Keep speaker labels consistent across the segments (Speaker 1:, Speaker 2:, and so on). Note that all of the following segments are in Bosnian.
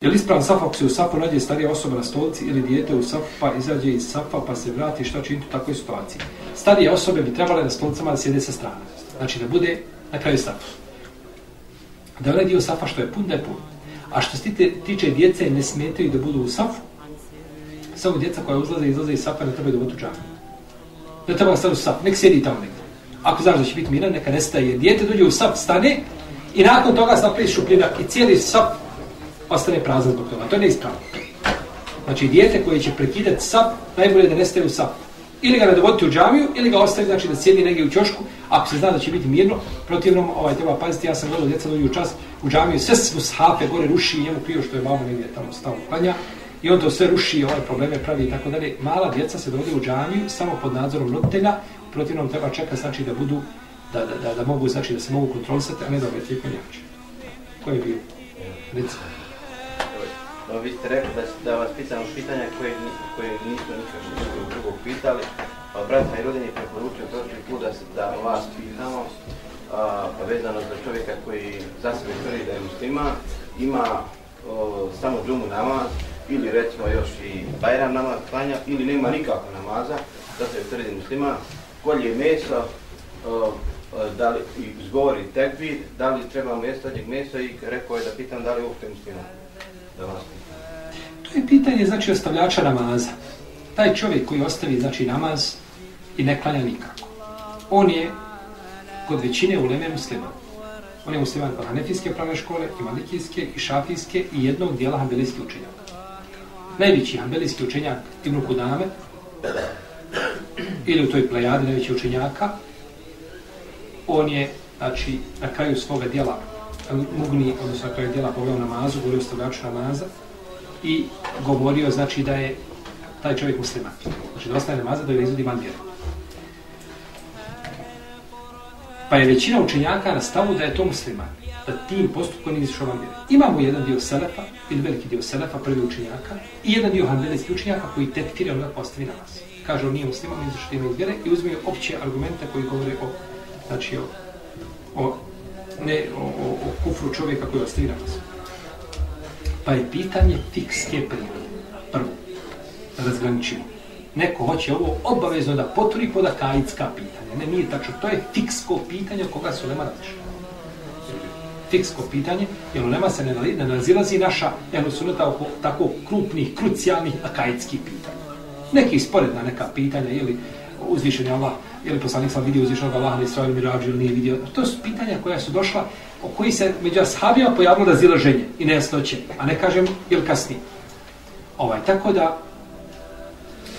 Speaker 1: Je li ispravan saf ako se u safu nađe starija osoba na stolici ili dijete u safu pa izađe iz safa pa se vrati šta činiti u takvoj situaciji? Starije osobe bi trebale na stolicama da sjede sa strane. Znači da bude na kraju safa. Da onaj dio safa što je pun, da je pun. A što se tiče djece, ne smetaju da budu u safu. Samo djeca koja uzlaze i izlaze iz safa ne trebaju da budu džami. Ne treba stati u saf, nek sjedi tamo negdje. Ako znaš da će biti miran, neka nestaje. Dijete dođe u saf, stane i nakon toga saf napravi šupljina i cijeli saf ostane prazan zbog toga. To je neispravno. Znači, dijete koje će prekidati sap, najbolje da nestaje u sap. Ili ga nadovoditi u džamiju, ili ga ostavi, znači da sjedi negdje u ćošku, ako se zna da će biti mirno, protivnom, ovaj, treba paziti, ja sam gledao djeca dođu u čas u džamiju, sve su shape gore ruši i njemu prije što je mama negdje tamo stalo klanja, i on to sve ruši i ovaj probleme pravi i tako dalje. Mala djeca se dovode u džamiju samo pod nadzorom roditelja, protivnom treba čekati, znači da budu, da, da, da, da mogu, znači da se mogu kontrolisati, a ne da obetljaju konjače. Ko je bio? Recimo.
Speaker 2: Pa vi ste rekli da, da vas pitamo pitanja koje, koje nismo nikad drugog, drugog pitali. pa brat Hajrudin je preporučio prošli put da, da vas pitamo a, pa vezano za čovjeka koji za sebe tvrdi da je muslima, ima o, samo džumu namaz ili recimo još i bajram namaz klanja ili nema nikako namaza, da se tvrdi muslima, kolje meso, o, da li izgovori tekbir, da li treba mjesto njeg mesa i rekao je da pitam da li uopšte muslima.
Speaker 1: To je pitanje, znači, ostavljača namaza. Taj čovjek koji ostavi, znači, namaz i ne klanja nikako. On je kod većine uleme musliman. On je musliman od hanefijske pravne škole, i malikijske, i šafijske, i jednog dijela hambelijske učenjaka. Najveći hambelijski učenjak Ibn Kudame, ili u toj plejadi najveći učenjaka, on je, znači, na kraju svoga dijela, mugni, odnosno na kraju dijela poveo namazu, govorio o stavljaču namaza, i govorio znači da je taj čovjek musliman. Znači da ostaje namaza da je izvodi van vjeru. Pa je većina učenjaka na stavu da je to musliman. Da tim postupkom nije izišao van vjeru. Imamo jedan dio selefa, ili veliki dio selefa, prvi učenjaka, i jedan dio hanbelijskih učenjaka koji tekfire onda postavi namaz. Kaže on nije musliman, nije izišao time iz vjere i uzme opće argumente koji govore o, znači o, o, ne, o, o, o kufru čovjeka koji ostavi namaz. Pa je pitanje fikske prirode. Prvo, razgraničimo. Neko hoće ovo obavezno da poturi pod akajitska pitanja. Ne, nije tačno. To je fiksko pitanje koga su nema različite. Fiksko pitanje, jer nema se ne, ne nazilazi naša jednosuneta oko tako krupnih, krucijalnih akajitskih pitanja. Neki sporedna neka pitanja, ili uzvišenje Allah, ili poslanik sam vidio uzvišenog Allaha na Israelu Mirađu ili nije vidio. To su pitanja koja su došla o koji se među ashabima pojavilo razilaženje i nejasnoće, a ne kažem ili kasnije. Ovaj, tako da,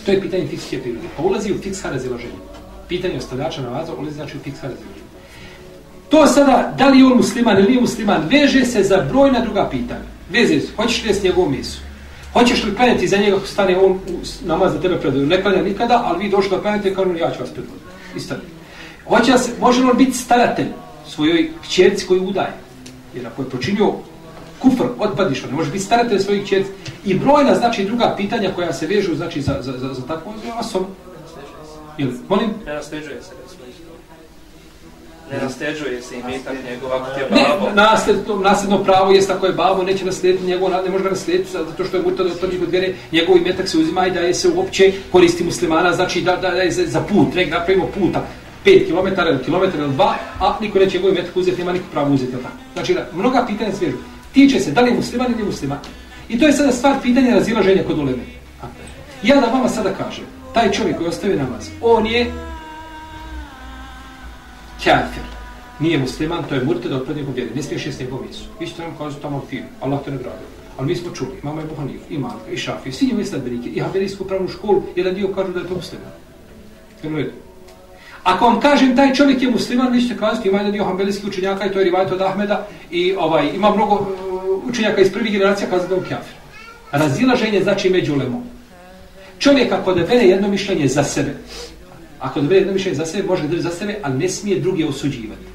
Speaker 1: to je pitanje fikske prirode. Pa ulazi u fikska razilaženje. Pitanje ostavljača na vazu ulazi znači u fikska razilaženje. To sada, da li je on musliman ili nije musliman, veže se za brojna druga pitanja. Veze se, hoćeš li s njegovom mesu? Hoćeš li klanjati za njega ako stane on namaz za tebe predvodio? Ne klanja nikada, ali vi došli da klanjate kao ja ću vas predvoditi. Isto. Hoće se, može li biti staratelj? svojoj kćerci koju udaje. Jer ako je počinio kufr, otpadiš, ne može biti staratelj svojih kćerci. I brojna, znači, druga pitanja koja se vežu, znači, za, za, za, za takvu osobom. Jel, molim?
Speaker 3: Ne nasteđuje se, Ne nasteđuje se i metak njegov, ako ti je babo.
Speaker 1: Ne, nasljedno, nasljedno pravo jest ako je babo, neće naslijediti njegov, ne može ga naslijediti, zato što je murtad od prvih od vjere, njegov imetak se uzima i da je se uopće koristi muslimana, znači da, da, da je za, put, nek napravimo puta. 5 km ili kilometar ili 2, a niko neće njegov metak uzeti, nema niko pravo uzeti, tako. Znači, da, mnoga pitanja svežu. Tiče se da li je musliman ili musliman. I to je sada stvar pitanja razilaženja kod uleme. Ja da vama sada kažem, taj čovjek koji ostaje namaz, on je kafir. Nije musliman, to je murted od otpred njegov vjeri. Ne smiješ jesti njegov misu. Isto ćete nam kažu tamo film, Allah te ne. Ali mi smo čuli, imamo je Buhaniju, i Malka, i Šafi, svi njemu sledbenike, i Haberijsku pravnu školu, jedan dio kažu da je to musliman. Jel Ako vam kažem taj čovjek je musliman, vi ćete kazati ima jedan dio hambelijskih učenjaka i to je rivajt od Ahmeda i ovaj, ima mnogo uh, učenjaka iz prvih generacija kazati da je kjafir. Razilaženje znači među lemom. Čovjek ako devene jedno mišljenje za sebe, ako devene jedno mišljenje za sebe, može da za sebe, ali ne smije drugi osuđivati.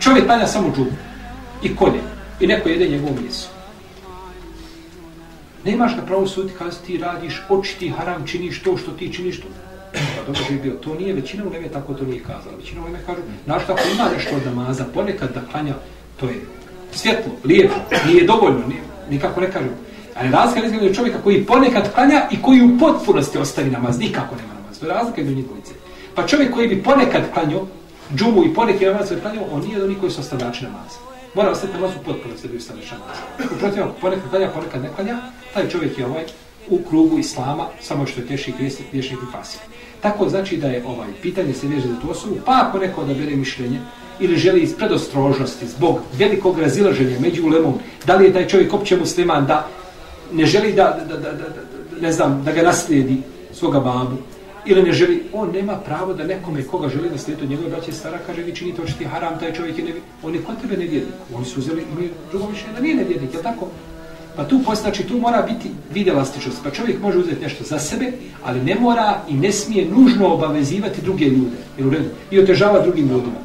Speaker 1: Čovjek palja samo džubu i kolje i neko jede njegovu mjesu. Nemaš ga pravo suditi kada ti radiš, oči ti haram, činiš to što ti činiš to. Pa dobro bi bio. To nije većina u neme tako to nije kazala. Većina u neme kažu, znaš kako ima nešto od namaza, ponekad da klanja, to je svjetlo, lijepo, nije dovoljno, nije, nikako ne kažem. Ali razlika je između čovjeka koji ponekad klanja i koji u potpunosti ostavi namaz, nikako nema namaz. To je razlika između njih dvojice. Pa čovjek koji bi ponekad klanjao, džumu i ponekad namaz koji klanjao, on nije do njih koji su ostavljači namaza. Mora ostati namaz u potpunosti da bi ostavljači namaz. Uprotiv, ponekad klanja, ponekad ne klanja, taj čovjek je ovaj u krugu islama, samo što je teši griješnik, griješnik i fasik. Tako znači da je ovaj pitanje se veže za tu osobu, pa ako neko odabere mišljenje, ili želi iz predostrožnosti, zbog velikog razilaženja među ulemom, da li je taj čovjek opće musliman, da ne želi da, da, da, da, da, ne znam, da ga naslijedi svoga babu, ili ne želi, on nema pravo da nekome koga želi da slijedi od njegove braće stara, kaže vi činite očiti haram, taj čovjek je nevi, on je kod tebe nevjernik, Oni su uzeli, imaju drugo mišljenje da nije nevjernik, je tako? Pa tu postači, tu mora biti videlastičnost. Pa čovjek može uzeti nešto za sebe, ali ne mora i ne smije nužno obavezivati druge ljude. Jer u redu. I otežava drugim ljudima.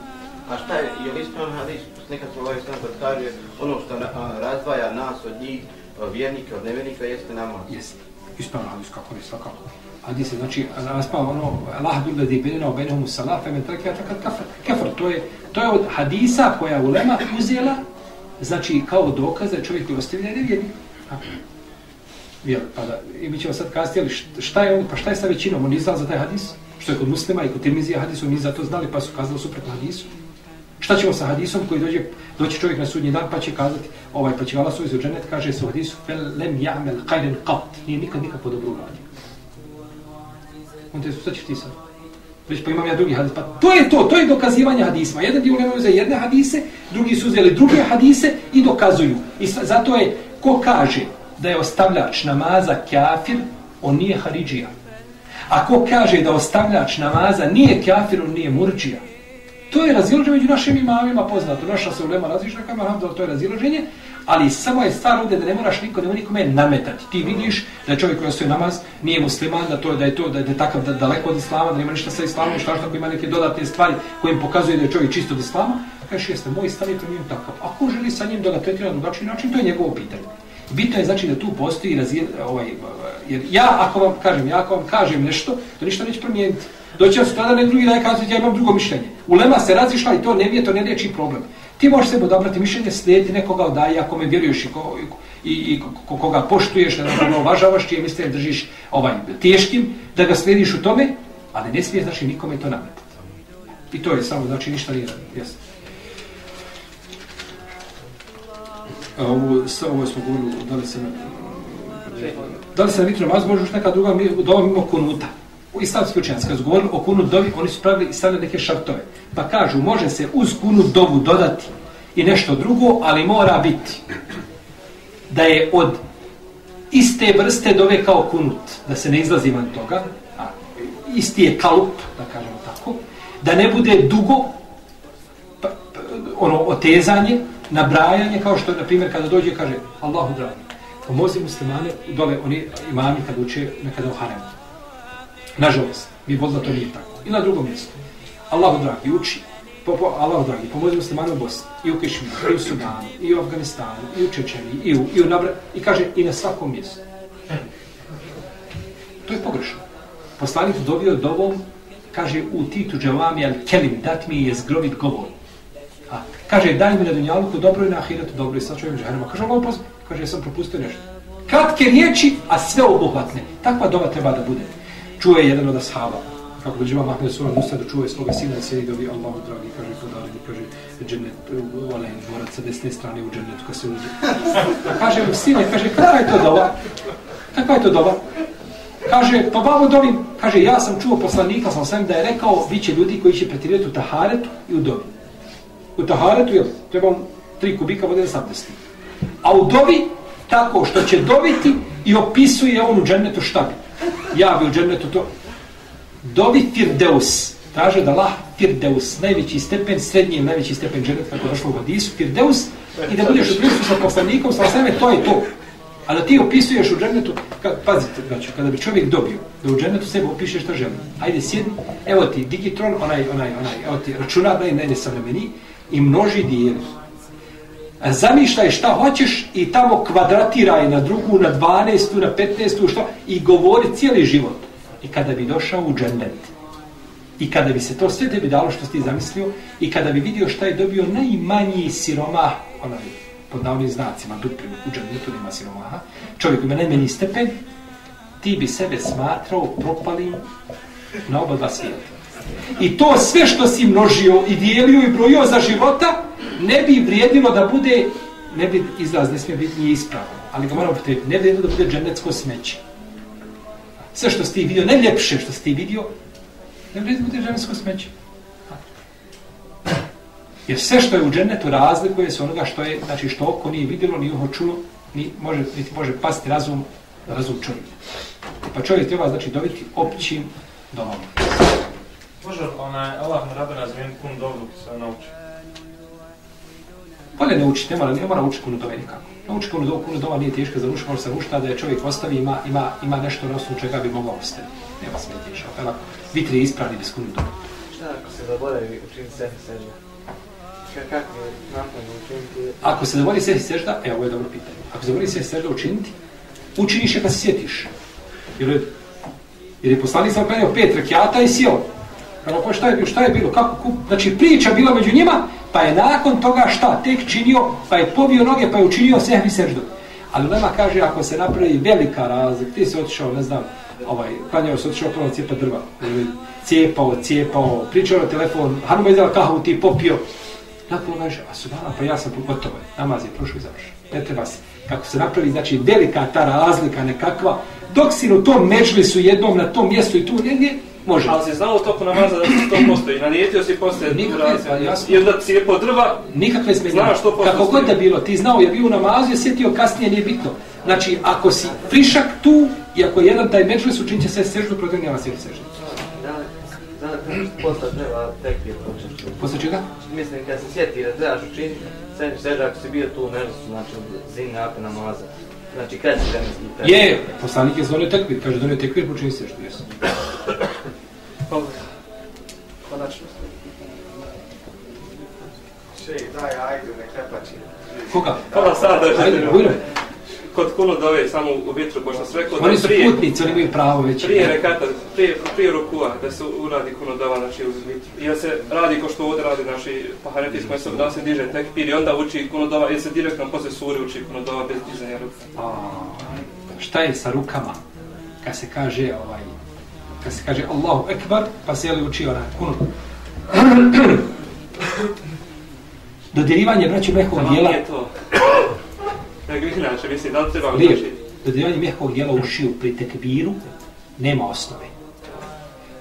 Speaker 2: A šta je, je li ispravno hadis, nekad se ovaj sam kaže, ono što razdvaja nas od njih, vjernika od nevjernika, jeste namaz?
Speaker 1: Jeste. Ispravno hadis, kako je svakako. Hadis je, znači, raspao ono, Allah bil ladi benina o benihom salah, femen trakija kafir. kafr. To je, to je od hadisa koja ulema uzela znači kao dokaz da čovjek je ostavljen nevjernik. Jel, pa da, i mi ćemo sad kazati, ali šta je on, pa šta je sa većinom, on izdal za taj hadis, što je kod muslima i kod Tirmizija hadis, oni za to znali pa su kazali suprotno hadisu. Šta ćemo sa hadisom koji dođe, doći čovjek na sudnji dan pa će kazati, ovaj, pa će Allah suzi dženet, kaže se u hadisu, fel lem ja'mel qajden qat, nije nikad nikad dobro uradio. On te, šta ti sad? Već pa imam ja drugi hadis. Pa to je to, to je dokazivanje hadisma. Jedan dio nema za jedne hadise, drugi su uzeli druge hadise i dokazuju. I zato je, ko kaže da je ostavljač namaza kafir, on nije haridžija. A ko kaže da ostavljač namaza nije kafir, on nije murđija. To je razilaženje među našim imamima poznato. Naša se ulema različna kama, to je razilaženje. Ali samo je stvar ovdje da ne moraš niko, nema nikome nametati. Ti vidiš da čovjek koji ostaje namaz nije musliman, da, to, da je to da je takav da, daleko od islama, da nema ništa sa islamom, što ima neke dodatne stvari kojim pokazuje da je čovjek čisto od islama, kažeš jeste, moj stav je primijem takav. Ako želi sa njim da ga tretira na drugačiji način, to je njegovo pitanje. Bitno je znači da tu postoji razijed, ovaj, jer ja ako vam kažem, ja ako vam kažem nešto, to ništa neće promijeniti. Doći vam sada ne drugi da kazati, ja imam drugo mišljenje. Ulema se razišla i to ne vije, to ne liječi problem. Ti možeš sebe odabrati mišljenje, slijediti nekoga od daje, ako me vjeruješ i, ko, i, i ko, koga poštuješ, da ga uvažavaš, čije misle držiš ovaj, teškim, da ga slijediš u tome, ali ne smije znači nikome to nametati. I to je samo, znači ništa nije, jesno. A ovo, sa ovo smo govorili, da li se na, da li se na vitru namaz može još neka druga dova mimo kunuta. U islamski učenjaci, kad su govorili o kunu dovi, oni su pravili i stavili neke šartove. Pa kažu, može se uz kunut dovu dodati i nešto drugo, ali mora biti da je od iste vrste dove kao kunut, da se ne izlazi van toga, a isti je kalup, da kažemo tako, da ne bude dugo, pa, pa, ono, otezanje, nabrajanje, kao što, na primjer, kada dođe, kaže, Allahu dragi, pa pomozi muslimane, dole, oni imami kad uče nekada u haremu. Nažalost, mi vodila to nije tako. I na drugom mjestu. Allahu dragi, uči, po, po, Allahu dragi, pomozi muslimane u Bosni, i u Kešmiru, i u Sudanu, i u Afganistanu, i u Čečeni, i u, i u Nabra, i kaže, i na svakom mjestu. To je pogrešno. Poslanik dobio dovom, kaže, u titu džavami, ali kelim, dat mi je zgrovit govor. A, kaže, daj mi na dunjaluku dobro i na ahiretu dobro i sad čovjek džahnema. Kaže, Allah pozme, kaže, ja sam propustio nešto. Kratke riječi, a sve obuhvatne. Takva doba treba da bude. Čuje jedan od ashaba, kako bi vam Mahmed Sura Musa da čuje svoga sina i sjedi dobi Allahu dragi, kaže, podari mi, kaže, džennet, onaj dvorac sa desne strane u džennetu, kad se uđe. Kaže, sine, kaže, kakva je to doba? Kakva je to doba? Kaže, pa babo dobim, kaže, ja sam čuo poslanika, sam sam da je rekao, bit će ljudi koji će pretirati u taharetu i u dobi u taharetu je trebam tri kubika vode za sabdesti. A u dobi tako što će dobiti i opisuje on u džennetu šta bi. Ja bi u džennetu to. Dobi Firdeus. Kaže da lah Firdeus, najveći stepen, srednji najveći stepen džennet, kako došlo u Hadisu, Firdeus, i da budeš u društvu sa poslanikom, sa sveme, to je to. A da ti opisuješ u džennetu, kad, pazite, znači, kada bi čovjek dobio da u džennetu sebe opiše šta želi. Ajde, sjedni, evo ti digitron, onaj, onaj, onaj, evo ti računar, daj, najde sam i množi dijeli. Zamišljaj šta hoćeš i tamo kvadratiraj na drugu, na 12, na 15, što, i govori cijeli život. I kada bi došao u džennet, i kada bi se to sve tebi dalo što si ti zamislio, i kada bi vidio šta je dobio najmanji siroma, onaj, pod navodnim znacima, duplim, u džanetu nema siromaha, čovjek ima najmanji stepen, ti bi sebe smatrao propalim na oba dva svijeta. I to sve što si množio i dijelio i brojio za života, ne bi vrijedilo da bude, ne bi izlaz, ne smije biti nije ispravo, ali ga moramo potrebiti, ne bi vrijedilo da bude dženecko smeće. Sve što si ti vidio, najljepše što si ti vidio, ne vrijedilo da bude dženecko smeće. Jer sve što je u džennetu razlikuje se onoga što je, znači što oko nije vidjelo, ni uho čulo, ni može, niti može pasti razum, razum čovjeka. Pa čovjek treba znači dobiti općim domom.
Speaker 4: Može onaj Allah mu rabe razvijen kun dobro ki se nauči.
Speaker 1: Bolje ne učiti, ne mora, ne mora učiti kunu dove nikako. Nauči kunu dove, kunu dova nije teška za ruš, može se rušta da je čovjek ostavi, ima, ima, ima nešto na osnovu čega bi mogao ostati. Nema smetješa. Evo, vitri je ispravni bez kunu dove.
Speaker 2: Šta ako se zaboravi učiniti sebi sežda? Kako je napravno učiniti?
Speaker 1: Ako se zaboravi sebi sežda, evo ovo je dobro pitanje. Ako se zaboravi sebi sežda učiniti, učiniš je kad se sjetiš. Jer je, jer je poslanik sam pet rekiata i sjeo. Kada pa šta je bilo, šta je bilo, kako kup? Znači priča bila među njima, pa je nakon toga šta tek činio, pa je pobio noge, pa je učinio sehvi seždu. Ali Lema kaže, ako se napravi velika razlika, ti si otišao, ne znam, ovaj, klanjao se otišao prvo cijepa drva, ili cijepao, cijepao, pričao na telefon, Hanuma izdala kahu, ti popio. Nakon kaže, a su pa ja sam gotovo, namaz je prošao i završao. Ne treba se kako se napravi, znači velika ta razlika nekakva, dok si u tom međlisu jednom na tom mjestu i tu negdje, može.
Speaker 4: Ali si znao toku namaza da se to postoji, nanijetio si postoje
Speaker 1: Nikakve, pa.
Speaker 4: I onda si je po drva,
Speaker 1: Nikakve smetnje.
Speaker 4: Znaš što postoji.
Speaker 1: Kako god da bilo, ti znao, je bio u namazu, je sjetio kasnije, nije bitno. Znači, ako si frišak tu, i ako je jedan taj međlis, učinit će se seždu, protiv seždu.
Speaker 2: Da li, da li posle treba tekbir početi?
Speaker 1: Posle čega?
Speaker 2: Mislim, kad se sjeti da trebaš učiniti, sebi sežda ako si bio tu u mežusu, znači zim nakon namaza. Znači, kad si vremenski tekbir?
Speaker 1: Je, poslanik je zvonio tekvir, kaže donio tekvir, počini seždu, jesu.
Speaker 3: Konačno.
Speaker 5: Šej, daj, ajde, ne krepači.
Speaker 1: Koga?
Speaker 4: pola sata
Speaker 1: Ajde, bujno.
Speaker 4: kod kunu dove, samo u vitru, pošto sve kod
Speaker 1: Oni su putnici, oni imaju pravo već.
Speaker 4: Prije rekata, prije, prije rukua, da se uradi kuno dova, znači uz vitru. I da se radi ko što ovdje radi, znači, pa hanefijsko je da se diže tekbir i onda uči kuno dova, ili se direktno posle suri uči kuno dova bez dizanja ruka.
Speaker 1: A, šta je sa rukama? Kad se kaže ovaj kad se kaže Allahu Ekbar, pa se je li uči onaj kunut. Dodirivanje braću mehkog dijela,
Speaker 4: to. Nego inače, mislim, da li treba znači,
Speaker 1: dodirivanje mehkog dijela ušiju pri tekbiru nema osnove.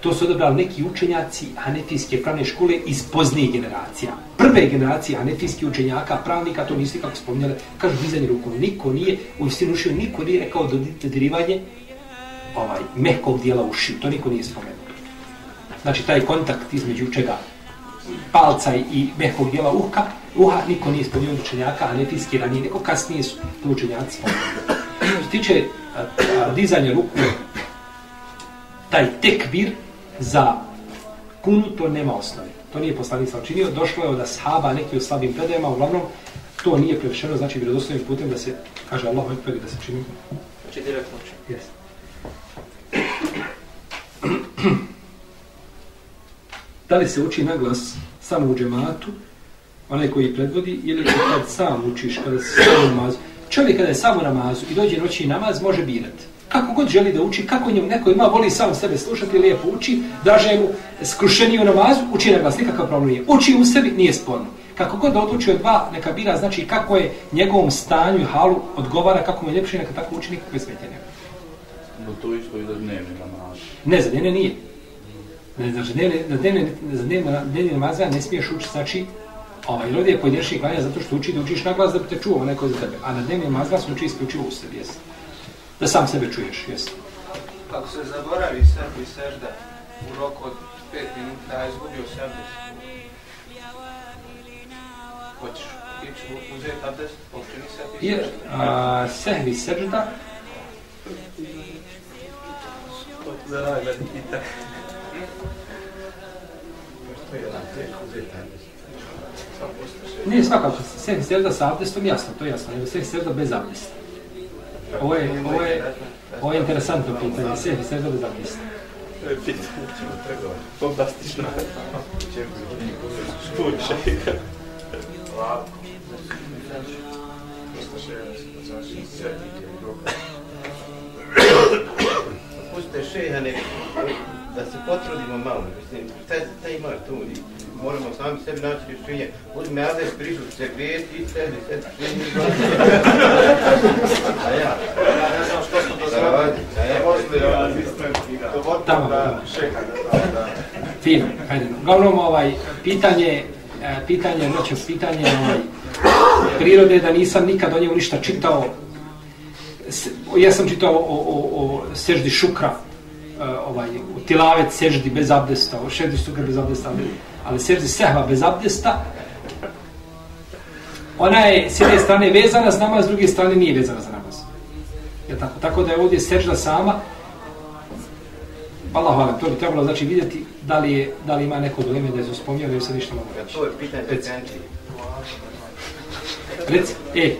Speaker 1: To su odabrali neki učenjaci hanefijske pravne škole iz poznije generacija. Prve generacije hanefijskih učenjaka, pravnika, to niste kako spominjali, kažu dizanje rukom. Niko nije, u istinu ušiju, niko nije rekao dodirivanje ovaj, mehkog dijela ušiju. To niko nije spomenuo. Znači, taj kontakt između čega palca i mehkog dijela uha, uha niko nije spomenuo od učenjaka, a nefijski ranije, neko kasnije su to učenjaci. Što se tiče a, a, dizanja ruku, taj tekbir za kunu, to nema osnove. To nije poslanik sam činio, došlo je od ashaba neki od slabim predajama, uglavnom to nije prevešeno, znači vjerodostojnim putem da se kaže Allahu Ekber i da se čini.
Speaker 4: znači direktno uči.
Speaker 1: Yes da li se uči naglas samo u džematu, onaj koji predvodi, ili kad sam učiš, kada se sam namaz. namazu. Čovjek kada je sam u namazu i dođe noći namaz, može birati. Kako god želi da uči, kako njemu neko ima, voli sam sebe slušati, lijepo uči, daže mu skrušeniju namazu, uči naglas, nikakav problem nije. Uči u sebi, nije sporno. Kako god da odluči od dva, neka bira, znači kako je njegovom stanju i halu odgovara, kako mu je ljepše, neka tako uči, nikakve smetje nema.
Speaker 6: To isto i za dnevni namaz.
Speaker 1: Ne, za dnevne nije. Ne, znači, dnevne, na dnevne, za dnevne, dnevne namaze ne smiješ učiti, znači, ovaj, rodi je pojedinačni klanja zato što uči da učiš na glas da bi te čuo neko za tebe. A na dnevne namaze se uči isključivo u sebi, jesi. Da sam sebe čuješ, jesi.
Speaker 5: Ako se zaboravi sebi sežda u roku od 5 minuta, a izgubio sebi, hoćeš ići uzeti abdest, učini sebi
Speaker 1: Jer,
Speaker 5: sežda.
Speaker 1: a, sehvi sežda,
Speaker 4: Za najbolji pitanje.
Speaker 1: nije svakako, sehvi sežda sa abdestom, jasno, to je jasno, nego sehvi sežda bez abdesta. Ovo je, ovo je, ovo je interesantno pitanje, sehvi sežda bez abdesta.
Speaker 4: To je pitanje. Fantastično. Puče.
Speaker 2: Pustite šeha nek, da se potrudimo malo, mislim, šta, šta ima tu? I Moramo sami sebi naći rješenje. Uzme Ades prišu se grijeti i sebi, sebi, sebi, A ja.
Speaker 5: Ja ne znam što smo dozvolili.
Speaker 2: A ja.
Speaker 5: Poslije, dovodimo
Speaker 1: Tamo,
Speaker 5: da
Speaker 1: tamo.
Speaker 5: šeha da da.
Speaker 1: Fino, hajde. Uglavnom, ovaj, pitanje, e, pitanje, noće pitanje ovaj, prirode, da nisam nikad o njemu ništa čitao. Ja sam čitao o, o, o seždi šukra, ovaj, u tilavet seždi bez abdesta, o seždi šukra bez abdesta, ali, ali seždi sehva bez abdesta, ona je s jedne strane vezana za namaz, s druge strane nije vezana za namaz. Je tako? tako da je ovdje sežda sama, Allah hvala, to bi trebalo znači vidjeti da li, je, da li ima neko dileme da je spominjao ili se ništa mogu reći.
Speaker 2: To je pitanje za.
Speaker 1: Reci, e,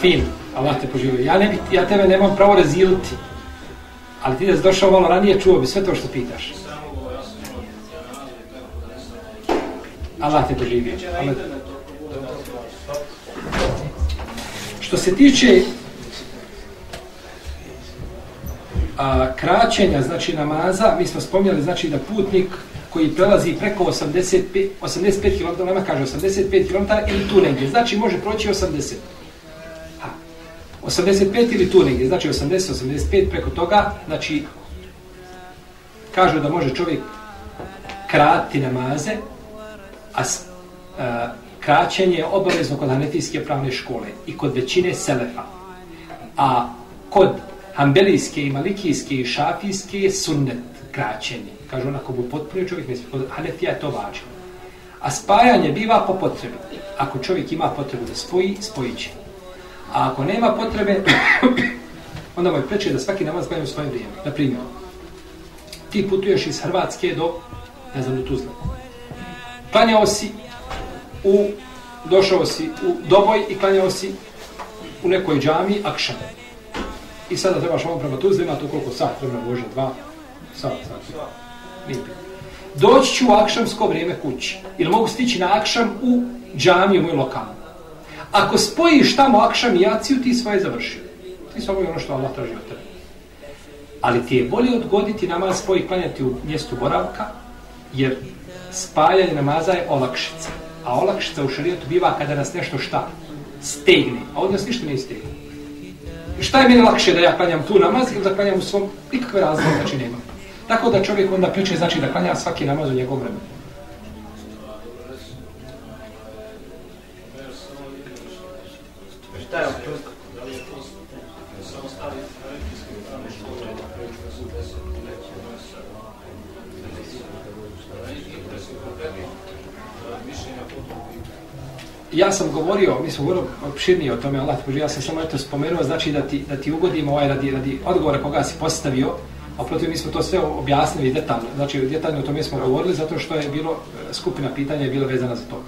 Speaker 1: fin, Allah te poživio. Ja, ne bi, ja tebe nemam pravo raziliti, ali ti da si došao malo ranije, čuo bi sve to što pitaš. Allah te poživio. Allah. Što se tiče a, kraćenja, znači namaza, mi smo spomnjali znači da putnik koji prelazi preko 85, 85 km, nema kaže 85 km ili tu negdje, znači može proći 80. 85 ili tu negdje, znači 80, 85 preko toga, znači kažu da može čovjek krati namaze, a a, e, kraćenje je obavezno kod hanefijske pravne škole i kod većine selefa. A kod hambelijske i malikijske i šafijske je sunnet kraćenje. Kažu onako bu potpunio čovjek, misli, kod hanefija je to važno. A spajanje biva po potrebi. Ako čovjek ima potrebu da spoji, spojit će. A ako nema potrebe, onda mu je preče da svaki namaz spajanje u svoje vrijeme. Na primjer, ti putuješ iz Hrvatske do, ne znam, do Tuzla. Klanjao si u, došao si u Doboj i klanjao si u nekoj džami Akšan. I sada trebaš ovom prema Tuzli, ima to koliko sat, treba Bože, dva sat, sat. Nije. Doći ću u akšamsko vrijeme kući. Ili mogu stići na akšam u džamiju moj lokalno. Ako spojiš tamo akšam i jaciju, ti svoje završio. Ti samo ono što Allah traži od tebe. Ali ti je bolje odgoditi namaz svoj klanjati u mjestu boravka, jer spajanje namaza je olakšica. A olakšica u šarijetu biva kada nas nešto šta? Stegne. A od nas ništa ne stegne. Šta je meni lakše da ja klanjam tu namaz ili da klanjam u svom, nikakve razloga, znači nema. Tako da čovjek onda priče znači da klanja svaki namaz u njegovom vremenu.
Speaker 2: Šta je to?
Speaker 1: Ja sam govorio, mi smo govorili opširnije o tome, Allah ja sam samo eto spomenuo, znači da ti, da ti ugodimo ovaj radi, radi odgovora koga si postavio, a protiv mi smo to sve objasnili detaljno, znači detaljno o tome smo govorili, zato što je bilo, skupina pitanja je bila vezana za to.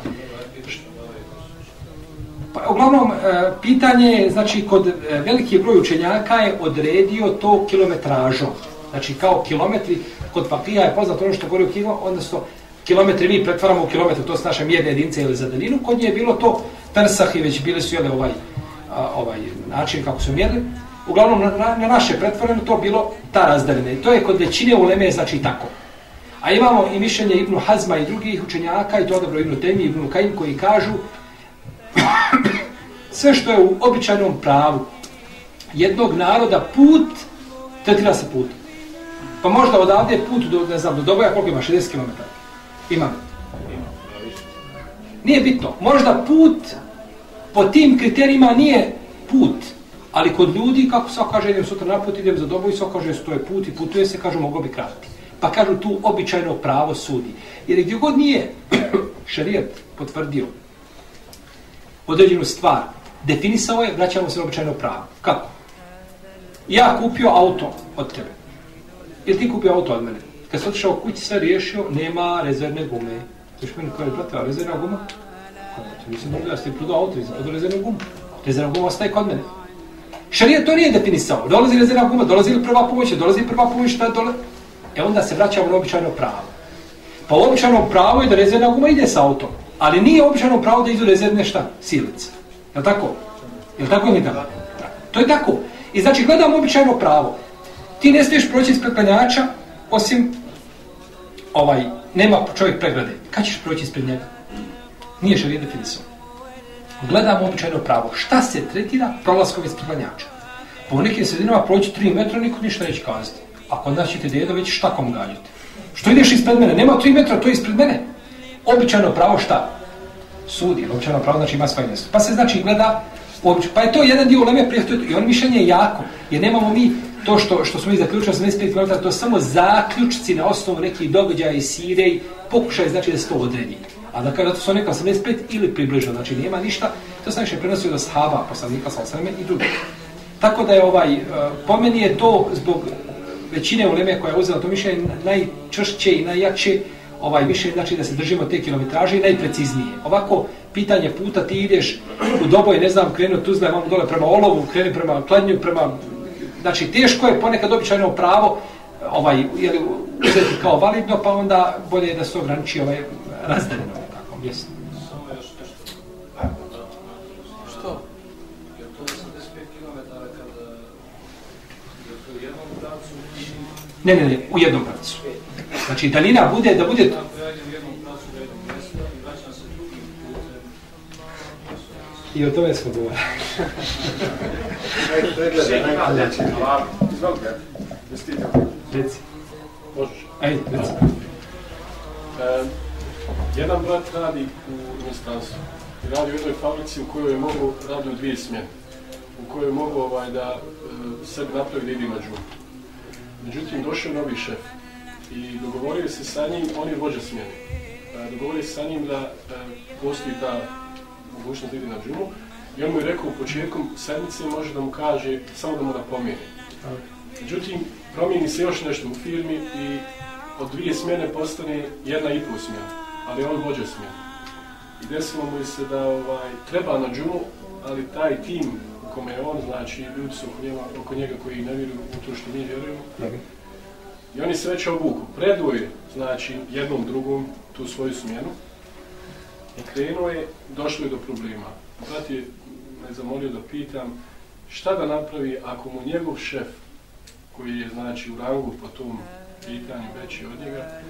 Speaker 1: Pa, uglavnom, e, pitanje je, znači, kod e, veliki broj učenjaka je odredio to kilometražom. Znači, kao kilometri, kod fakija je poznato ono što govori u kilo, odnosno, kilometri mi pretvaramo u kilometre, to su naše mjerne jedinice ili za daninu, kod nje je bilo to trsah i već bili su jele ovaj, a, ovaj način kako su mjerili. Uglavnom, na, na, na naše pretvoreno to bilo ta razdaljina. I to je kod većine uleme znači tako. A imamo i mišljenje Ibnu Hazma i drugih učenjaka, i to dobro Ibnu Temi, Ibnu Kajim, koji kažu sve što je u običajnom pravu jednog naroda put, tretira se put. Pa možda odavde je put do, ne znam, do Doboja, koliko ima, 60 km. Ima. Nije bitno. Možda put po tim kriterijima nije put. Ali kod ljudi, kako se kaže, idem sutra na put, idem za Doboj, se kaže, to je put i putuje se, kažu, moglo bi kratiti. Pa kažu, tu običajno pravo sudi. Jer gdje god nije šarijet potvrdio određenu stvar, definisao je, vraćamo se na običajno pravo. Kako? Ja kupio auto od tebe. Ili ti kupio auto od mene? Kad sam otišao kući, sve riješio, nema rezervne gume. Znaš meni koja je platila rezervna guma? To nisam mogu da ste prodao auto, nisam prodao rezervnu gumu. Rezervna guma ostaje kod mene. Šarija to nije definisao. Dolazi rezervna guma, dolazi li prva pomoć, dolazi prva pomoć, šta dolazi? E onda se vraćamo na običajno pravo. Pa običajno pravo je da rezervna guma ide sa autom. Ali nije običajno pravo da izure iz jedne šta? Silice. Je tako? Je tako ili tako? To je tako. I znači gledamo običajno pravo. Ti ne smiješ proći ispred klanjača, osim ovaj, nema čovjek pregrade. Kad ćeš proći ispred njega? Nije šarija definisao. Gledamo običajno pravo. Šta se tretira prolaskom ispred klanjača? Po nekim sredinama proći 3 metra, niko ništa neće kazati. A kod nas ćete dedo već štakom ganjati. Što ideš ispred mene? Nema 3 metra, to je ispred mene. Običajno pravo šta? Sudi. Običajno pravo znači ima svoje mjesto. Pa se znači gleda Obično. Pa je to jedan dio uleme prije, i on mišljenje je jako, jer nemamo mi to što, što smo mi zaključili 85 km, to je samo zaključci na osnovu nekih događaja i sire i pokušaj znači da se to odredi. A da kada to su neka 85 ili približno, znači nema ništa, to sam više prenosio do sahaba, poslanika sa osreme i drugi. Tako da je ovaj, e, po meni je to zbog većine uleme koja je uzela to mišljenje najčršće i najjače, ovaj više znači da se držimo te kilometraže i najpreciznije. Ovako, pitanje puta, ti ideš u doboj, ne znam, krenu Tuzla, imamo dole prema Olovu, krenu prema Kladnju, prema... Znači, teško je ponekad običajno pravo ovaj, jeli, uzeti kao validno, pa onda bolje je da se ograniči ovaj razdeljeno nekako mjesto.
Speaker 7: Što?
Speaker 1: Ne, ne, ne, u jednom pravcu. Znači, daljina bude, da bude... I o tome smo govorili. Reci.
Speaker 8: Možeš.
Speaker 1: Ajde, reci.
Speaker 8: E, jedan brat radi u inostranstvu. Radi u jednoj fabrici u kojoj je mogu radi u dvije smjene. U kojoj je mogu ovaj, da e, sebi napravi da ide na džumu. Međutim, došao novi šef. I dogovorio se sa njim, on je vođa smjene. E, dogovorio se sa njim da e, postoji ta mogućnost da ide na džumu. I on mu je rekao u početkom sedmice može da mu kaže, samo da mu napomeni. Međutim, promijeni se još nešto u firmi i od dvije smjene postane jedna i pol smjena, ali on vođa smjena. I desilo mu se da ovaj, treba na džumu, ali taj tim u kome je on, znači ljudi su oko njega, oko njega koji ne vjeruju u to što mi vjerujemo, i oni se već obuku. Preduje, znači, jednom drugom tu svoju smjenu i krenuo je, došlo je do problema. Brat je me zamolio da pitam šta da napravi ako mu njegov šef, koji je znači u rangu po tom pitanju veći od njega,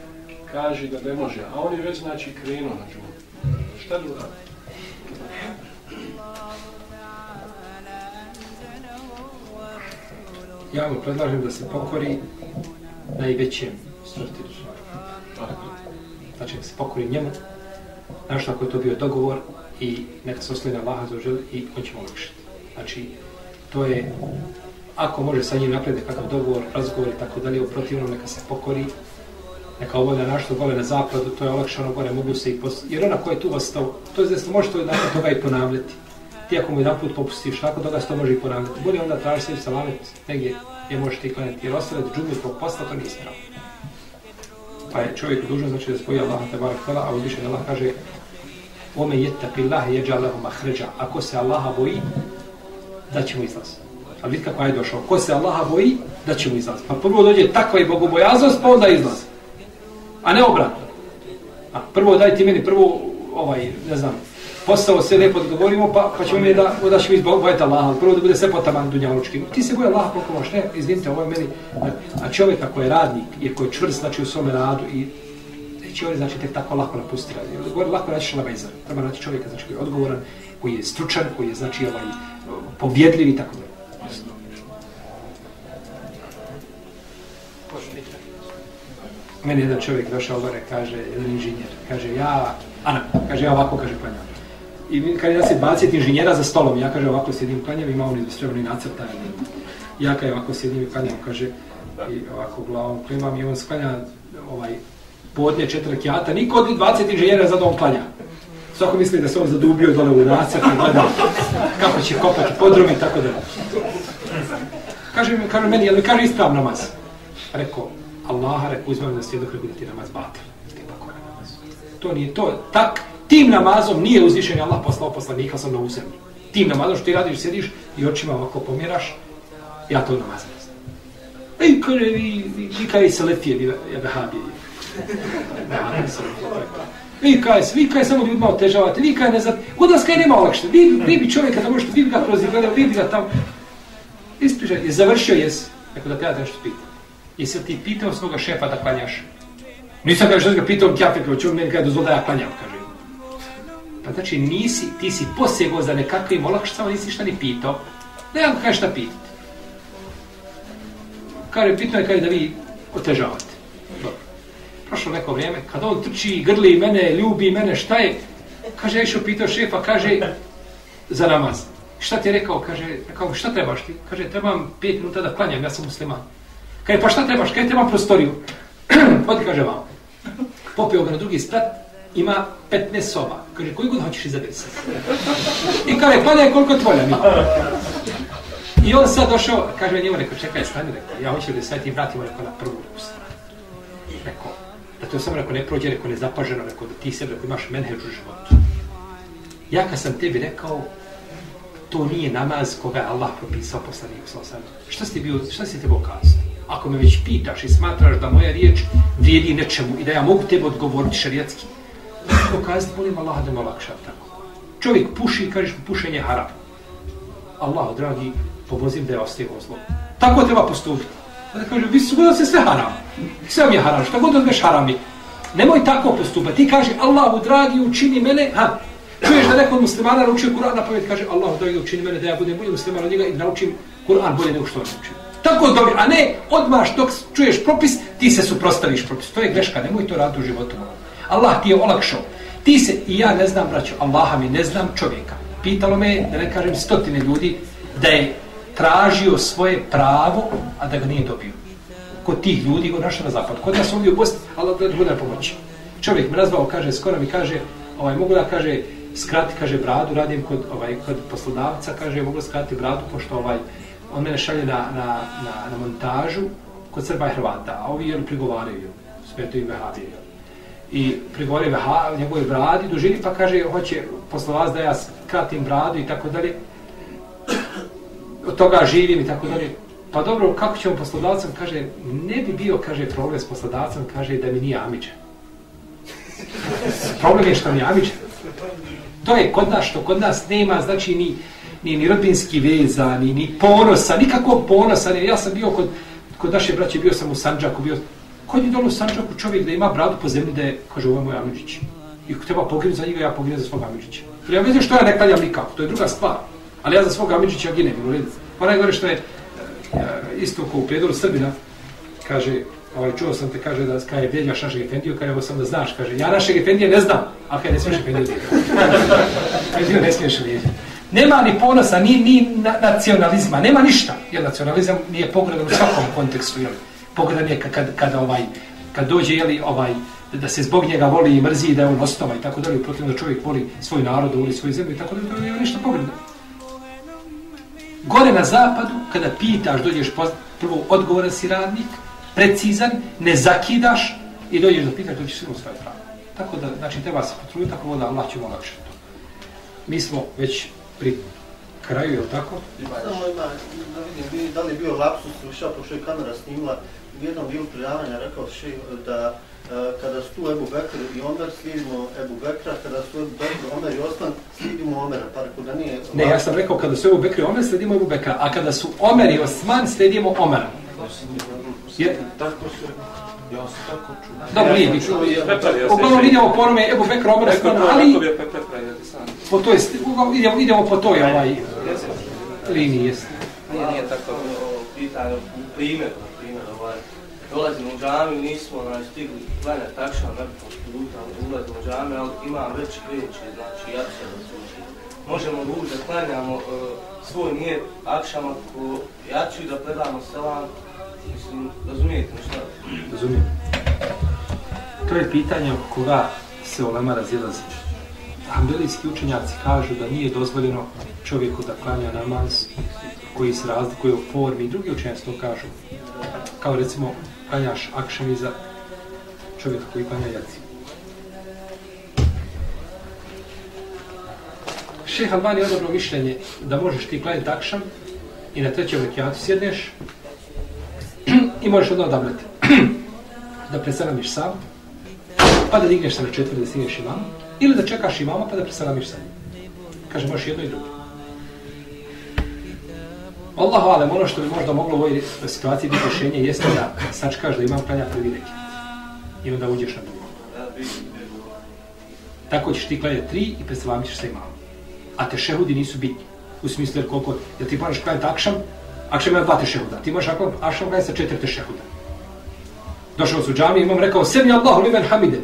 Speaker 8: kaže da ne može, a on je već znači krenuo na džumu. Šta da uradi?
Speaker 1: Ja mu predlažem da se pokori najvećem stratiru. Znači da se pokori njemu, našto ako je to bio dogovor i neka se oslovi na Allaha za i on će mu lakšiti. Znači, to je, ako može sa njim napraviti kakav dogovor, razgovor i tako dalje, u protivnom neka se pokori, neka obavlja našto gole na zapadu, to je olakšano gore, mogu se i post... Jer ona koja je tu ostao, to je znači može to nakon toga i ponavljati. Ti ako mu jedan put popustiš, nakon toga se to može i ponavljati. Bolje onda traži sebi salamet negdje gdje možeš ti klanjati. Jer ostale džume zbog posta, to nije spravo. Pa je čovjek dužan, znači da spoji Allah te barak tala, a uzvišen Allah kaže Ome jettaqi Allah jeđalehu mahređa. Ako se Allaha boji, da će mu izlaz. A vidi kako je došao. Ko se Allaha boji, da će mu izlaz. Pa prvo dođe takva i bogobojaznost, pa onda izlaz. A ne obratno. A prvo daj ti meni prvo, ovaj, ne znam, posao sve lijepo dogovorimo, pa, pa ćemo mi da, da zbog izbojati Allaha. Prvo da bude sve po taman dunjalučkim. Ti se boje Allaha koliko možeš. Ne, izvinite, ovo je meni. A čovjek ako je radnik, jer koji je čvrst, znači u svome radu i neće oni znači tek tako lako napustiti radi. Govori lako naći šlabajzar. Treba naći čovjeka znači koji je odgovoran, koji je stručan, koji je znači ovaj povjedljiv i tako da. Meni jedan čovjek došao gore, kaže, jedan inženjer, kaže, ja, Ana, kaže, ja ovako, kaže, klanjam. I mi, kaže, ja se baciti inženjera za stolom, ja, kaže, ovako sjedim klanjam, ima on sve nacrta, ja, kaže, ovako sjedim i klanjam, kaže, i ovako glavom klimam i on sklanja ovaj, podne četiri kjata, niko od 20 inženjera za dom klanja. Svako misli da se on zadubio dole u nacrt i gleda kako će kopati podrum i tako da. Kaže, mi, kaže meni, jel mi kaže isprav namaz? Rekao, Allaha, rekao, uzmem da svijedo rekao da ti namaz batil. Pa to nije to. Tak Tim namazom nije uzvišen Allah poslao poslanika sam na ovu zemlju. Tim namazom što ti radiš, sjediš i očima ovako pomjeraš, ja to namaz ne znam. Ej, kaže, vi, vi, vi kaj se letije, vi vehabije. Vi kaj, vi kaj samo ljudima otežavate, vi kaj ne znam, kod nas kaj nema olakšte, vi, vi bi čovjeka da možete, vi bi ga kroz gledao, vi bi ga tamo. Ispričaj, je završio jes, neko da te ja nešto pitam. Jesi li ti pitao svoga šefa da klanjaš? Nisam kaže što ga pitao Kjafir, kao pa čuo meni kada dozvol da ja klanjam, kaže. Pa znači nisi, ti si posjegao za nekakvim olakšicama, nisi šta ni pitao. Ne vam kaže šta pitati. Kaže, pitno je kaže da vi otežavate. Dobro. Prošlo neko vrijeme, kad on trči, grli mene, ljubi mene, šta je? Kaže, ja išao pitao šefa, kaže, za namaz. Šta ti je rekao? Kaže, rekao, šta trebaš ti? Kaže, trebam pet minuta da klanjam, ja sam musliman. Kaže, pa šta trebaš? Kaže, trebam prostoriju. Odi, kaže, vam. Popio ga na drugi sprat, ima 15 soba. Kaže, koji god hoćeš izabiri se? I kaže, klanjaj koliko tvoja mi. I on sad došao, kaže njemu, rekao, čekaj, stani, rekao, ja hoću da sad ti vratimo, rekao, na prvu stranu. Rekao, da to samo rekao, ne prođe, rekao, nezapaženo, rekao, da ti sebe, rekao, imaš menheđ u životu. Ja kad sam tebi rekao, to nije namaz koga je Allah propisao poslanik sa osam. Šta si bio, šta si tebe kazati? Ako me već pitaš i smatraš da moja riječ vrijedi nečemu i da ja mogu tebe odgovoriti šarijatski, to kazati, molim Allah da me olakša tako. Čovjek puši i kažeš mu pušenje haram. Allah, dragi, pomozim da je ostaje zlo. Tako treba postupiti. Da kaže, vi su da se sve haram. Sve mi je haram, šta god odmeš haram je. Nemoj tako postupati. Ti kaže, Allahu dragi, učini mene, ha, Čuješ da neko od muslimana naučio Kur'an na pamet, kaže Allahu dragi učini mene da ja budem bolji musliman od njega i naučim Kur'an bolje nego što on naučio. Tako dobro, a ne odmaš dok čuješ propis, ti se suprostaviš propis. To je greška, nemoj to raditi u životu. Allah ti je olakšao. Ti se, i ja ne znam, braćo, Allaha mi ne znam čovjeka. Pitalo me, da ne kažem stotine ljudi, da je tražio svoje pravo, a da ga nije dobio. Kod tih ljudi, kod naša na zapad. Kod nas ovdje u Bosni, Allah da bude pomoći. Čovjek me nazvao, kaže, skoro mi kaže, ovaj, mogu da kaže, skrati, kaže, bradu, radim kod, ovaj, kod poslodavca, kaže, mogu skrati bradu, pošto ovaj, on mene šalje na, na, na, na montažu kod Srba i Hrvata, a ovi jel, prigovaraju, sve to ime jel. I prigovaraju ha, njegove bradi, dužini, pa kaže, hoće poslodavac da ja skratim bradu i tako dalje. Od toga živim i tako dalje. Pa dobro, kako ćemo poslodavcem, kaže, ne bi bio, kaže, problem s poslodavcem, kaže, da mi nije amiđa. problem je što mi je amiđa. To je kod nas što kod nas nema, znači ni, ni, ni rodbinski veza, ni, ni ponosa, nikakvog ponosa. Ne. Ja sam bio kod, kod naše braće, bio sam u Sanđaku, bio kod je dolo u čovjek da ima bradu po zemlji da je, kaže, ovo je moj Amidžić. I ako treba poginu za njega, ja poginu za svog Amidžića. Jer ja vidim što ja ne kaljam nikako, to je druga stvar. Ali ja za svog Amidžića ginem, u redu. Pa najgore što je eh, isto ko u Predoru Srbina, kaže, ovaj, čuo sam te, kaže, da kaj je vjedjaš našeg Efendiju, kaj ovo sam da znaš, kaže, ja našeg Efendije ne znam, a kaj ne smiješ Efendiju vjedjati. Efendiju ne smiješ vjedjati. Nema ni ponosa, ni, ni na, nacionalizma, nema ništa. Jer nacionalizam nije pogledan u svakom kontekstu, jel? Pogledan kad, kad, kad, ovaj, kad dođe, jeli, ovaj, da se zbog njega voli i mrzi, da je on ostava i tako dalje, uprotiv da čovjek voli svoj narod, voli svoju zemlju i tako dalje, to je ništa pogledan. Gore na zapadu, kada pitaš, dođeš prvo odgovoran si radnik, precizan, ne zakidaš i dođeš da pitaš, dođeš sigurno svoje pravo. Tako da, znači, treba se potruditi, tako da Allah će olakšati to. Mi smo već pri kraju, je li tako?
Speaker 7: Samo ima, da vidim, da li je bio lapsus, šta pošto je kamera snimila, u jednom dijelu prijavanja rekao še da uh, kada su tu Ebu Bekr i Omer, slijedimo Ebu Bekra, kada su Ebu Bekr, Omer i Osman, slijedimo Omera, pa rekao da nije...
Speaker 1: Ne, ja sam rekao kada su Ebu Bekr i Omer, slijedimo Ebu Bekra, a kada su Omer i Osman, slijedimo Omera. Je...
Speaker 5: Tako su, ja sam tako čuo.
Speaker 1: Dobro, nije biti. Uglavnom vidimo po onome Ebu Bekra, Omer, Osman, ali... Po toj, idemo, idemo po toj ovaj liniji, jeste.
Speaker 9: Nije, nije tako pitanje, na primjer, ovaj, dolazimo u džami, nismo onaj, stigli klanjati takšan nekog puta, ulazimo u džami, ali imam već kreće, znači ja se razumije. Možemo da uđe, klanjamo uh, svoj nijet, akšam ako ja ću da predamo selam, mislim, razumijete mi šta?
Speaker 1: Razumijem. To je pitanje oko koga se olema razilazi. Ambelijski učenjaci kažu da nije dozvoljeno čovjeku da klanja namaz koji se razlikuje u formi i drugi učenjaci to kažu. Kao recimo klanjaš akšan iza čovjeka koji klanja jaci. Šeha Albani je odobro mišljenje da možeš ti klanjati akšam i na trećem rekiatu sjedneš i možeš odmah odabrati da preselamiš sam, pa da digneš se na četvrti da stigneš imam, ili da čekaš imama pa da preselamiš sam. Kaže, možeš jedno i drugo. Allah alem, ono što bi možda moglo u ovoj situaciji biti rješenje jeste da sačkaš da imam klanja prvi rekiat. I onda uđeš na drugo. Tako ćeš ti klanjati tri i preselamit ćeš se imam. A te šehudi nisu bitni. U smislu jer koliko, jer ti moraš klanjati akšam, Akšem ima dva tešehuda. Ti možeš akšem klanjati sa četiri tešehuda. Došao su džami, imam rekao, sebi Allahu limen hamide.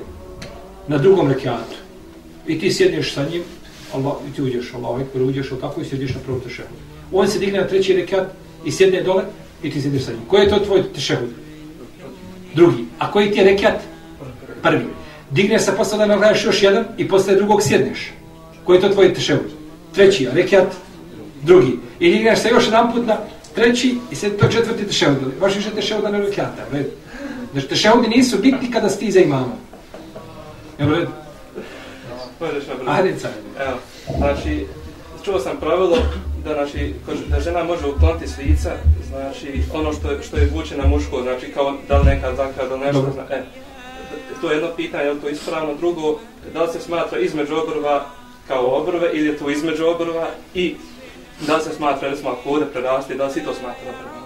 Speaker 1: Na drugom rekiatu. I ti sjedneš sa njim, Allah, i ti uđeš, Allah, ekber, uđeš, ali tako i sjediš na prvom tešehudu. On se digne na treći rekiat i sjedne dole i ti sjediš sa njim. Koji je to tvoj tešehud? Drugi. A koji ti je rekiat? Prvi. Digne se posle da nagraješ još jedan i posle drugog sjedneš. Koji je to tvoj tešehud? Treći, a rekiat? Drugi. I digneš se još jedan put na treći i sjedi to četvrti te šehud. Baš više te šehuda na rekiata. Znači te šehudi nisu bitni kada sti za imama. Jel red? Ajde,
Speaker 4: Evo, znači, čuo sam pravilo da, znači, da žena može ukloniti s lica, znači, ono što je, što je vuče na muško, znači, kao da li neka zakada, da nešto, zna, e, to je jedno pitanje, je to ispravno, drugo, da li se smatra između obrva kao obrve, ili je to između obrva, i da se smatra, recimo, ako ovdje preraste, da se to smatra obrva?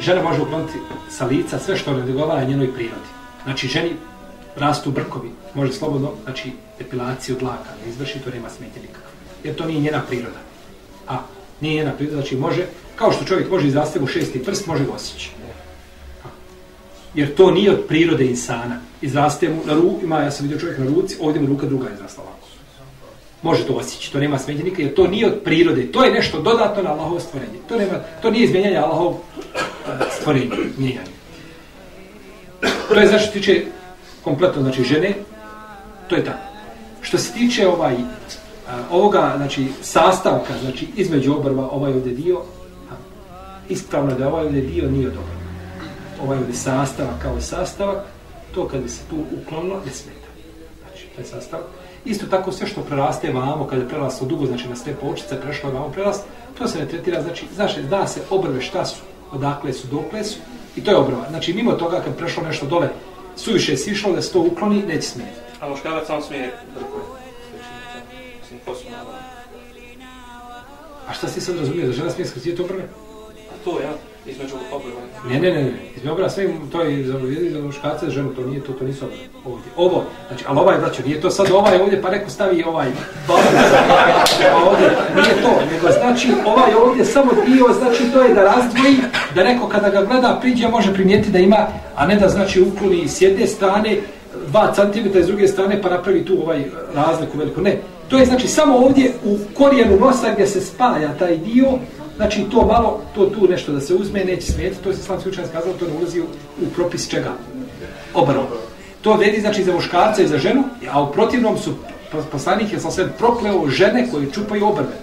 Speaker 1: Žena može ukloniti sa lica sve što ne dogovara njenoj prirodi. Znači, ženi rastu brkovi, može slobodno, znači, depilaciju dlaka, ne izvrši, to nema smetje nikakve. Jer to nije njena priroda. A, nije njena priroda, znači može, kao što čovjek može izrasti u šesti prst, može ga osjeći. Jer to nije od prirode insana. Izraste mu na ruku, ima, ja sam vidio čovjek na ruci, ovdje mu ruka druga izrastala. Može to osjeći, to nema smetnje nikad, jer to nije od prirode. To je nešto dodatno na Allahovo stvorenje. To, nema, to nije izmjenjanje Allahov eh, stvorenja, mijenjanje. To je znači tiče kompletno znači žene, to je tako. Što se tiče ovaj eh, ovoga, znači sastavka, znači između obrva ovaj ovdje dio, ispravno da ovaj ovdje dio nije dobro. Ovaj ovdje sastavak kao sastavak, to kad bi se tu uklonilo, ne smeta. Znači, taj sastavak. Isto tako sve što preraste vamo, kada je preraslo dugo, znači na sve počice, prešlo vamo prerast, to se ne tretira, znači, znači, da se obrve šta su, odakle su, dokle su, i to je obrva. Znači, mimo toga, kad prešlo nešto dole, suviše sišlo, da se to ukloni, neće smetiti.
Speaker 4: A muškarac samo smije brkuje.
Speaker 1: A šta si sad razumio, da žena smije skratiti obrve?
Speaker 4: To ja, između obrva.
Speaker 1: Ne, ne, ne, ne. između obrva sve to je za, za muškarce, za ženu, to nije to, to nisu obrva. Ovdje. Ovo, znači, ali ovaj, braćo, nije to sad ovaj ovdje, pa neko stavi ovaj, pa ovdje, nije to, nego znači, ovaj ovdje samo dio, znači, to je da razdvoji, da neko kada ga gleda, priđe, može primijeti da ima, a ne da, znači, ukloni s jedne strane, 2 cm iz druge strane pa napravi tu ovaj razliku veliku. Ne, to je znači samo ovdje u korijenu nosa gdje se spaja taj dio, znači to malo, to tu nešto da se uzme, neće smijeti, to se islamski učenjac kazao, to ne ulazi u, u propis čega? Obrano. To vedi znači za muškarca i za ženu, a u protivnom su poslanik je sam sve prokleo žene koje čupaju obrve.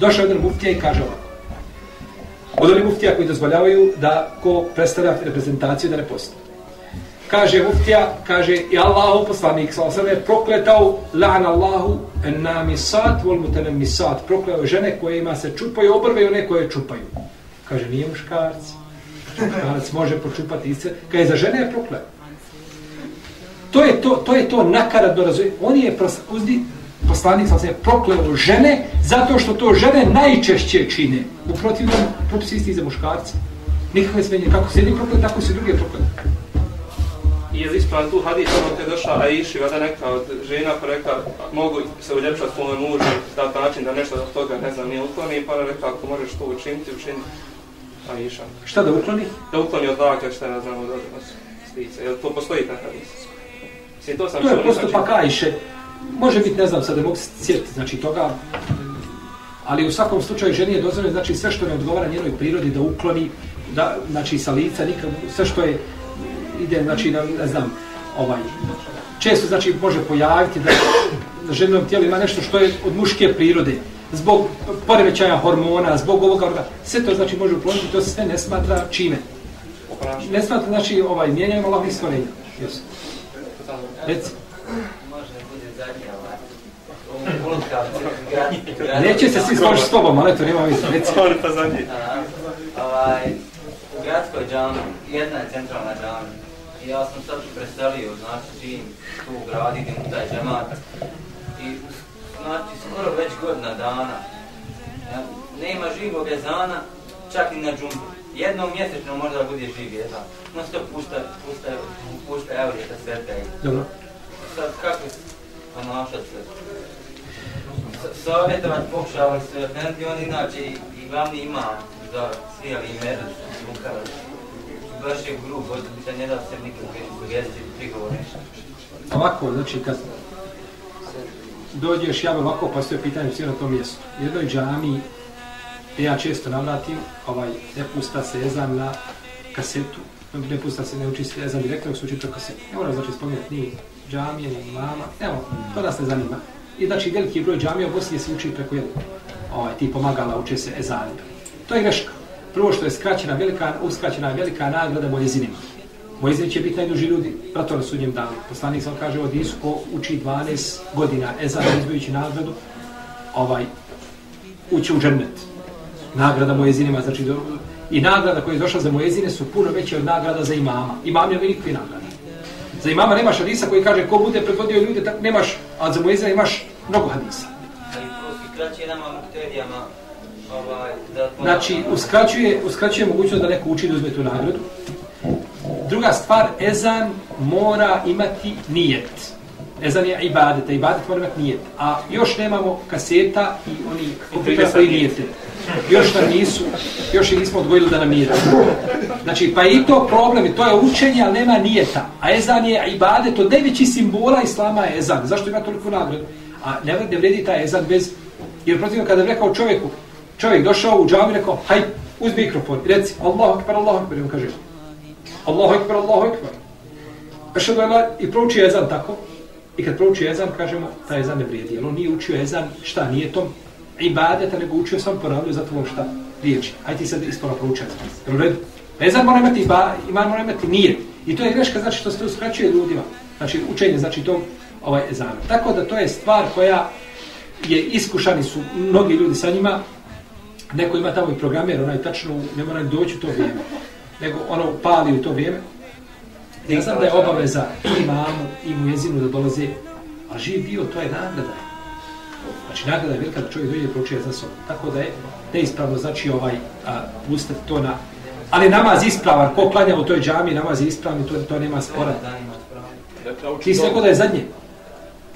Speaker 1: Došao jedan muftija i kaže ovako. Od onih muftija koji dozvoljavaju da ko predstavlja reprezentaciju da ne postoji kaže muftija, kaže i Allahu poslanik sa osrme je prokletao la'an Allahu namisat vol mutanamisat prokleo žene koje ima se čupaju obrve i one koje čupaju. Kaže nije muškarac. Muškarac može počupati ice. Kaže za žene je prokleo. To je to, to je to nakaradno razumije. On je uzdi poslanik sa je prokleo žene zato što to žene najčešće čine. U protivnom propis isti za muškarca. Nikakve smenje. Kako se jedni proklet, tako se drugi proklet
Speaker 4: i je ispravan tu hadis, ono te došla Aiši, vada neka od žena, pa reka, mogu se uljepšati svome mužu, da način da nešto od toga, ne znam, nije ukloni, pa reka, ako možeš to učiniti, učini Aiša.
Speaker 1: Šta da ukloni?
Speaker 4: Da ukloni od dakle, šta ne znam, od odnos stice, jel to postoji taj hadis? Mislim, to sam
Speaker 1: to je postupak Aiše, može biti, ne znam, sad ne mogu se sjetiti, znači toga, ali u svakom slučaju ženi je dozvoljeno, znači sve što ne odgovara njenoj prirodi da ukloni, da, znači sa lica, nikad, sve što je ide, znači, ne, ne znam, ovaj, često, znači, može pojaviti da na ženom tijelu ima nešto što je od muške prirode, zbog poremećaja hormona, zbog ovoga, sve to, znači, može ukloniti, to se sve ne smatra čime. Ne smatra, znači, ovaj, mijenjanjem Allahovih stvorenja. Jesu. Reci.
Speaker 10: Ovaj.
Speaker 1: Neće se svi složiti s tobom, ali to nema veze. Reci.
Speaker 4: Oni pa
Speaker 10: ovaj, u gradskoj džami, jedna je centralna džama. I ja sam sad preselio, znači, živim tu u gradu, idem u taj džemat. I, znači, skoro već godina dana. Ja, nema živog ezana, čak i na džumbu. Jednom mjesečno možda bude živ ezan. No što pušta, pušta, pušta evrijeta svete.
Speaker 1: Dobro.
Speaker 10: Sad kako se ponašat se? Savjetovat pokušavam se okrenuti, on inače i, i glavni imam za svijeli medu, Lukara. Baš je grub, bi se ne da se nikakve sugestije, prigovor, ništa.
Speaker 1: Ovako, znači kad dođeš, ja bih ovako postoje pitanje svi na tom mjestu. U jednoj džami, ja često navratim, ovaj, ne pusta se jezan na kasetu, ne pusta se, ne uči se jezan direktno, nego se uči preko kasetu. Ne moram znači spomenuti ni džamije, ni mama, evo, to nas ne zanima. I znači veliki broj džamija u Bosni se uči preko jednog, ovaj, ti pomagala, uče se ezan. To je greška. Prvo što je skraćena velika, uskraćena velika nagrada mojezinima. Mojezin će biti najduži ljudi, prato na sudnjem danu. Poslanik sam kaže od Isu ko uči 12 godina ezan izbajući nagradu, ovaj, ući u džennet. Nagrada mojezinima, znači do, i nagrada koja je došla za mojezine su puno veće od nagrada za imama. Imam je nikakve nagrada. Za imama nemaš hadisa koji kaže ko bude predvodio ljude, tak nemaš, a za mojezina imaš mnogo hadisa.
Speaker 10: Znači, Ali kraće nama muktedijama.
Speaker 1: Znači, uskraćuje, uskraćuje mogućnost da neko uči da uzme tu nagradu. Druga stvar, ezan mora imati nijet. Ezan je ibadet, a ibadet mora imati nijet. A još nemamo kaseta i oni koji nijete. Još nam nisu, još ih nismo odgojili da nam nijete. Znači, pa i to problem, i to je učenje, ali nema nijeta. A ezan je ibadet, od najvećih simbola islama je ezan. Zašto ima toliko nagradu? A ne, ne vredi taj ezan bez... Jer protivno kada bi rekao čovjeku, čovjek došao u džami i rekao, haj, uzmi mikrofon i reci, Allahu akbar, Allahu akbar, i on kaže, Allahu akbar, Allahu akbar. Ašhadu an i prouči ezan tako. I kad prouči ezan, kažemo, taj ezan ne vrijedi. Jer on nije učio ezan, šta, nije tom ibadeta, nego učio sam ponavljaju za tvom šta, riječi. Hajde ti sad ispora prouči ezan. Jel u redu? Pa ezan mora imati iba, iman mora imati nije. I to je greška, znači što se uskraćuje ljudima. Znači učenje, znači tom ovaj ezan. Tako da to je stvar koja je iskušani su mnogi ljudi sa njima. Neko ima tamo i programer, onaj tačno, ne mora ni doći u to vrijeme nego ono pali u to vrijeme. Ja znam da je obaveza i imamu i mu jezinu da dolaze, a živ bio, to je nagrada. Znači nagrada je velika da čovjek dođe i proučuje za sobom. Tako da je neispravno, znači ovaj, a, pustati to na... Ali namaz ispravan, ko klanja u toj džami, namaz je ispravan i to, to nema spora. Ti si rekao da je zadnje?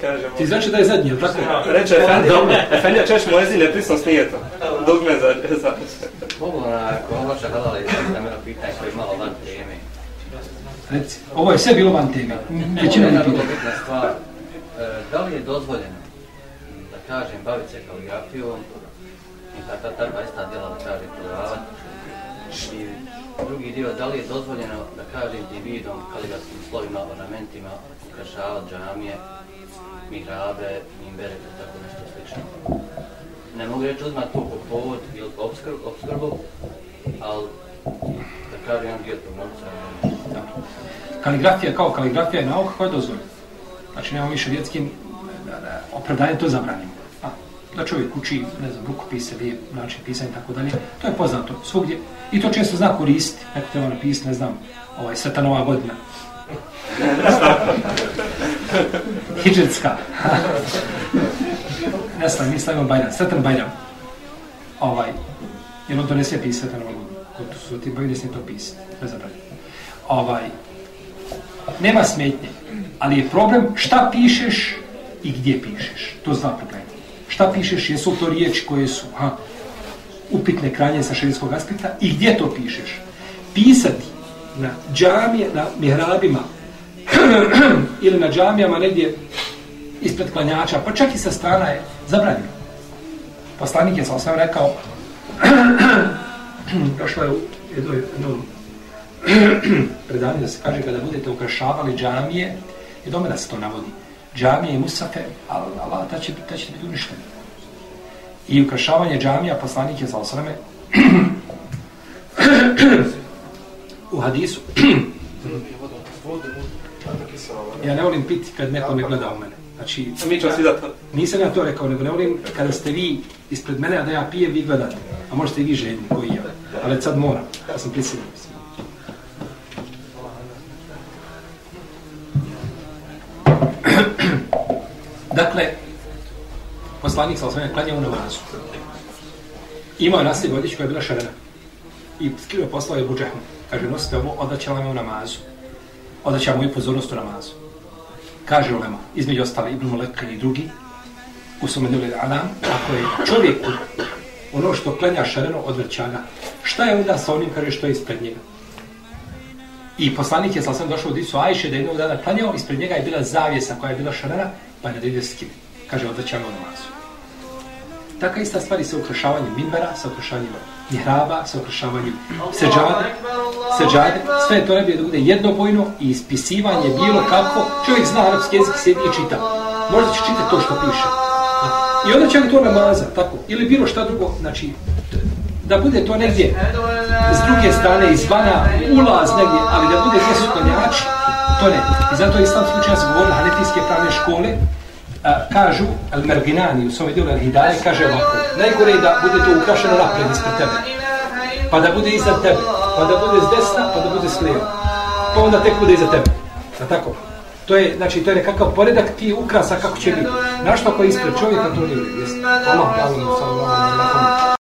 Speaker 4: Kažemo.
Speaker 1: Ti znači da je zadnje, tako?
Speaker 4: Reče Efendija, Efendija češ mojezin ne prisno smijetom. Dugme za...
Speaker 2: halala mene pitanje je malo van teme.
Speaker 1: Reci, ovo je sve bilo van teme. Većina
Speaker 2: bitna stvar. E, Da li je dozvoljeno, da kažem, baviti se kaligrafijom i takva takva ista djela da kažem prodavati? I drugi dio, da li je dozvoljeno da kažem dividom, kaligrafskim slovima, ornamentima, ukrašavati džamije, mihrabe, mimbere, tako nešto slično? Ne mogu reći uzmati to po povod ili po obskrbu, obskrbu ali da kažem jedan dio tog novca.
Speaker 1: Kaligrafija kao kaligrafija je nauka koja je dozvoljena. Znači nemamo više vjetskim opravdanje to zabranimo. A, da čovjek uči, ne znam, rukopise, lijep način pisanja i tako dalje, to je poznato svugdje. I to često zna koristiti. Neko treba napisati, ne znam, ovaj, Sveta Nova godina. Hidžetska. ne slavim, mi slavimo Bajram, Sretan Bajram. Ovaj, jer on to ne smije pisati Sveta Nova su ti Bajram ne smije to pisati, ne zabranimo. Ovaj, nema smetnje, ali je problem šta pišeš i gdje pišeš. To zna problem. Šta pišeš, jesu to riječi koje su ha, upitne kranje sa šerijskog aspekta i gdje to pišeš. Pisati na džamije, na mihrabima ili na džamijama negdje ispred klanjača, pa čak i sa strana je zabranjeno. Poslanik je sam sam rekao, došlo je u jednoj, jednom da se kaže kada budete ukrašavali džamije, i dome da se to navodi, džamije i musafe, ali Allah, ta će, ta će biti uništeni. I ukrašavanje džamija, poslanik je sa osrame, u hadisu, ja ne volim piti kad neko ne gleda u mene. Znači,
Speaker 4: mi ćemo svi da to.
Speaker 1: Nisam ja to rekao, nego ne volim kada ste vi ispred mene, a da ja pijem, vi gledate. A možete i vi žedni koji ja. Ali sad moram. Ja sam prisiljen. dakle, poslanik sa osvijem klanjao u namazu. Imao je naslije vodić koja je bila šarena. I skrivo poslao je Buđehmu. Kaže, nosite ovo, odaćala me u namazu. Odaća moju pozornost u namazu. Kaže Ulema, između ostali Ibn Muleka i drugi, u svome delu Alam, ako je čovjeku ono što klanja šareno odvrća ga, šta je onda sa onim, kaže, što je ispred njega? I poslanik je sam došao u Disu Ajše da jednog dana klanjao, ispred njega je bila zavjesa koja je bila šarena, pa je nadalje s. Kaže, odvrća ga u namazu. Taka ista stvari sa ukrašavanjem minbera, sa ukrašavanjem mihraba, sa ukrašavanjem seđade, seđade, sve to ne bi da bude jednobojno i ispisivanje bilo kako. Čovjek zna arapski jezik, sjedi i čita. Možda će čitati to što piše. I onda će ga to namaza, tako. Ili bilo šta drugo, znači, da bude to negdje s druge strane, izvana, ulaz negdje, ali da bude gdje su konjači, to ne. I zato je islamski učenjaci govorili hanetijske pravne škole, a, kažu, al Merginani u svome dijelu Al-Hidaje, kaže ovako, najgore je da bude to ukrašeno napred ispred tebe, pa da bude iza tebe, pa da bude s desna, pa da bude s lijeva, pa onda tek bude iza tebe. Da tako? To je, znači, to je nekakav poredak ti ukrasa kako će biti. Našto ako je ispred čovjeka, to nije. Jesi? Allah, Allah, Allah, Allah, Allah, Allah,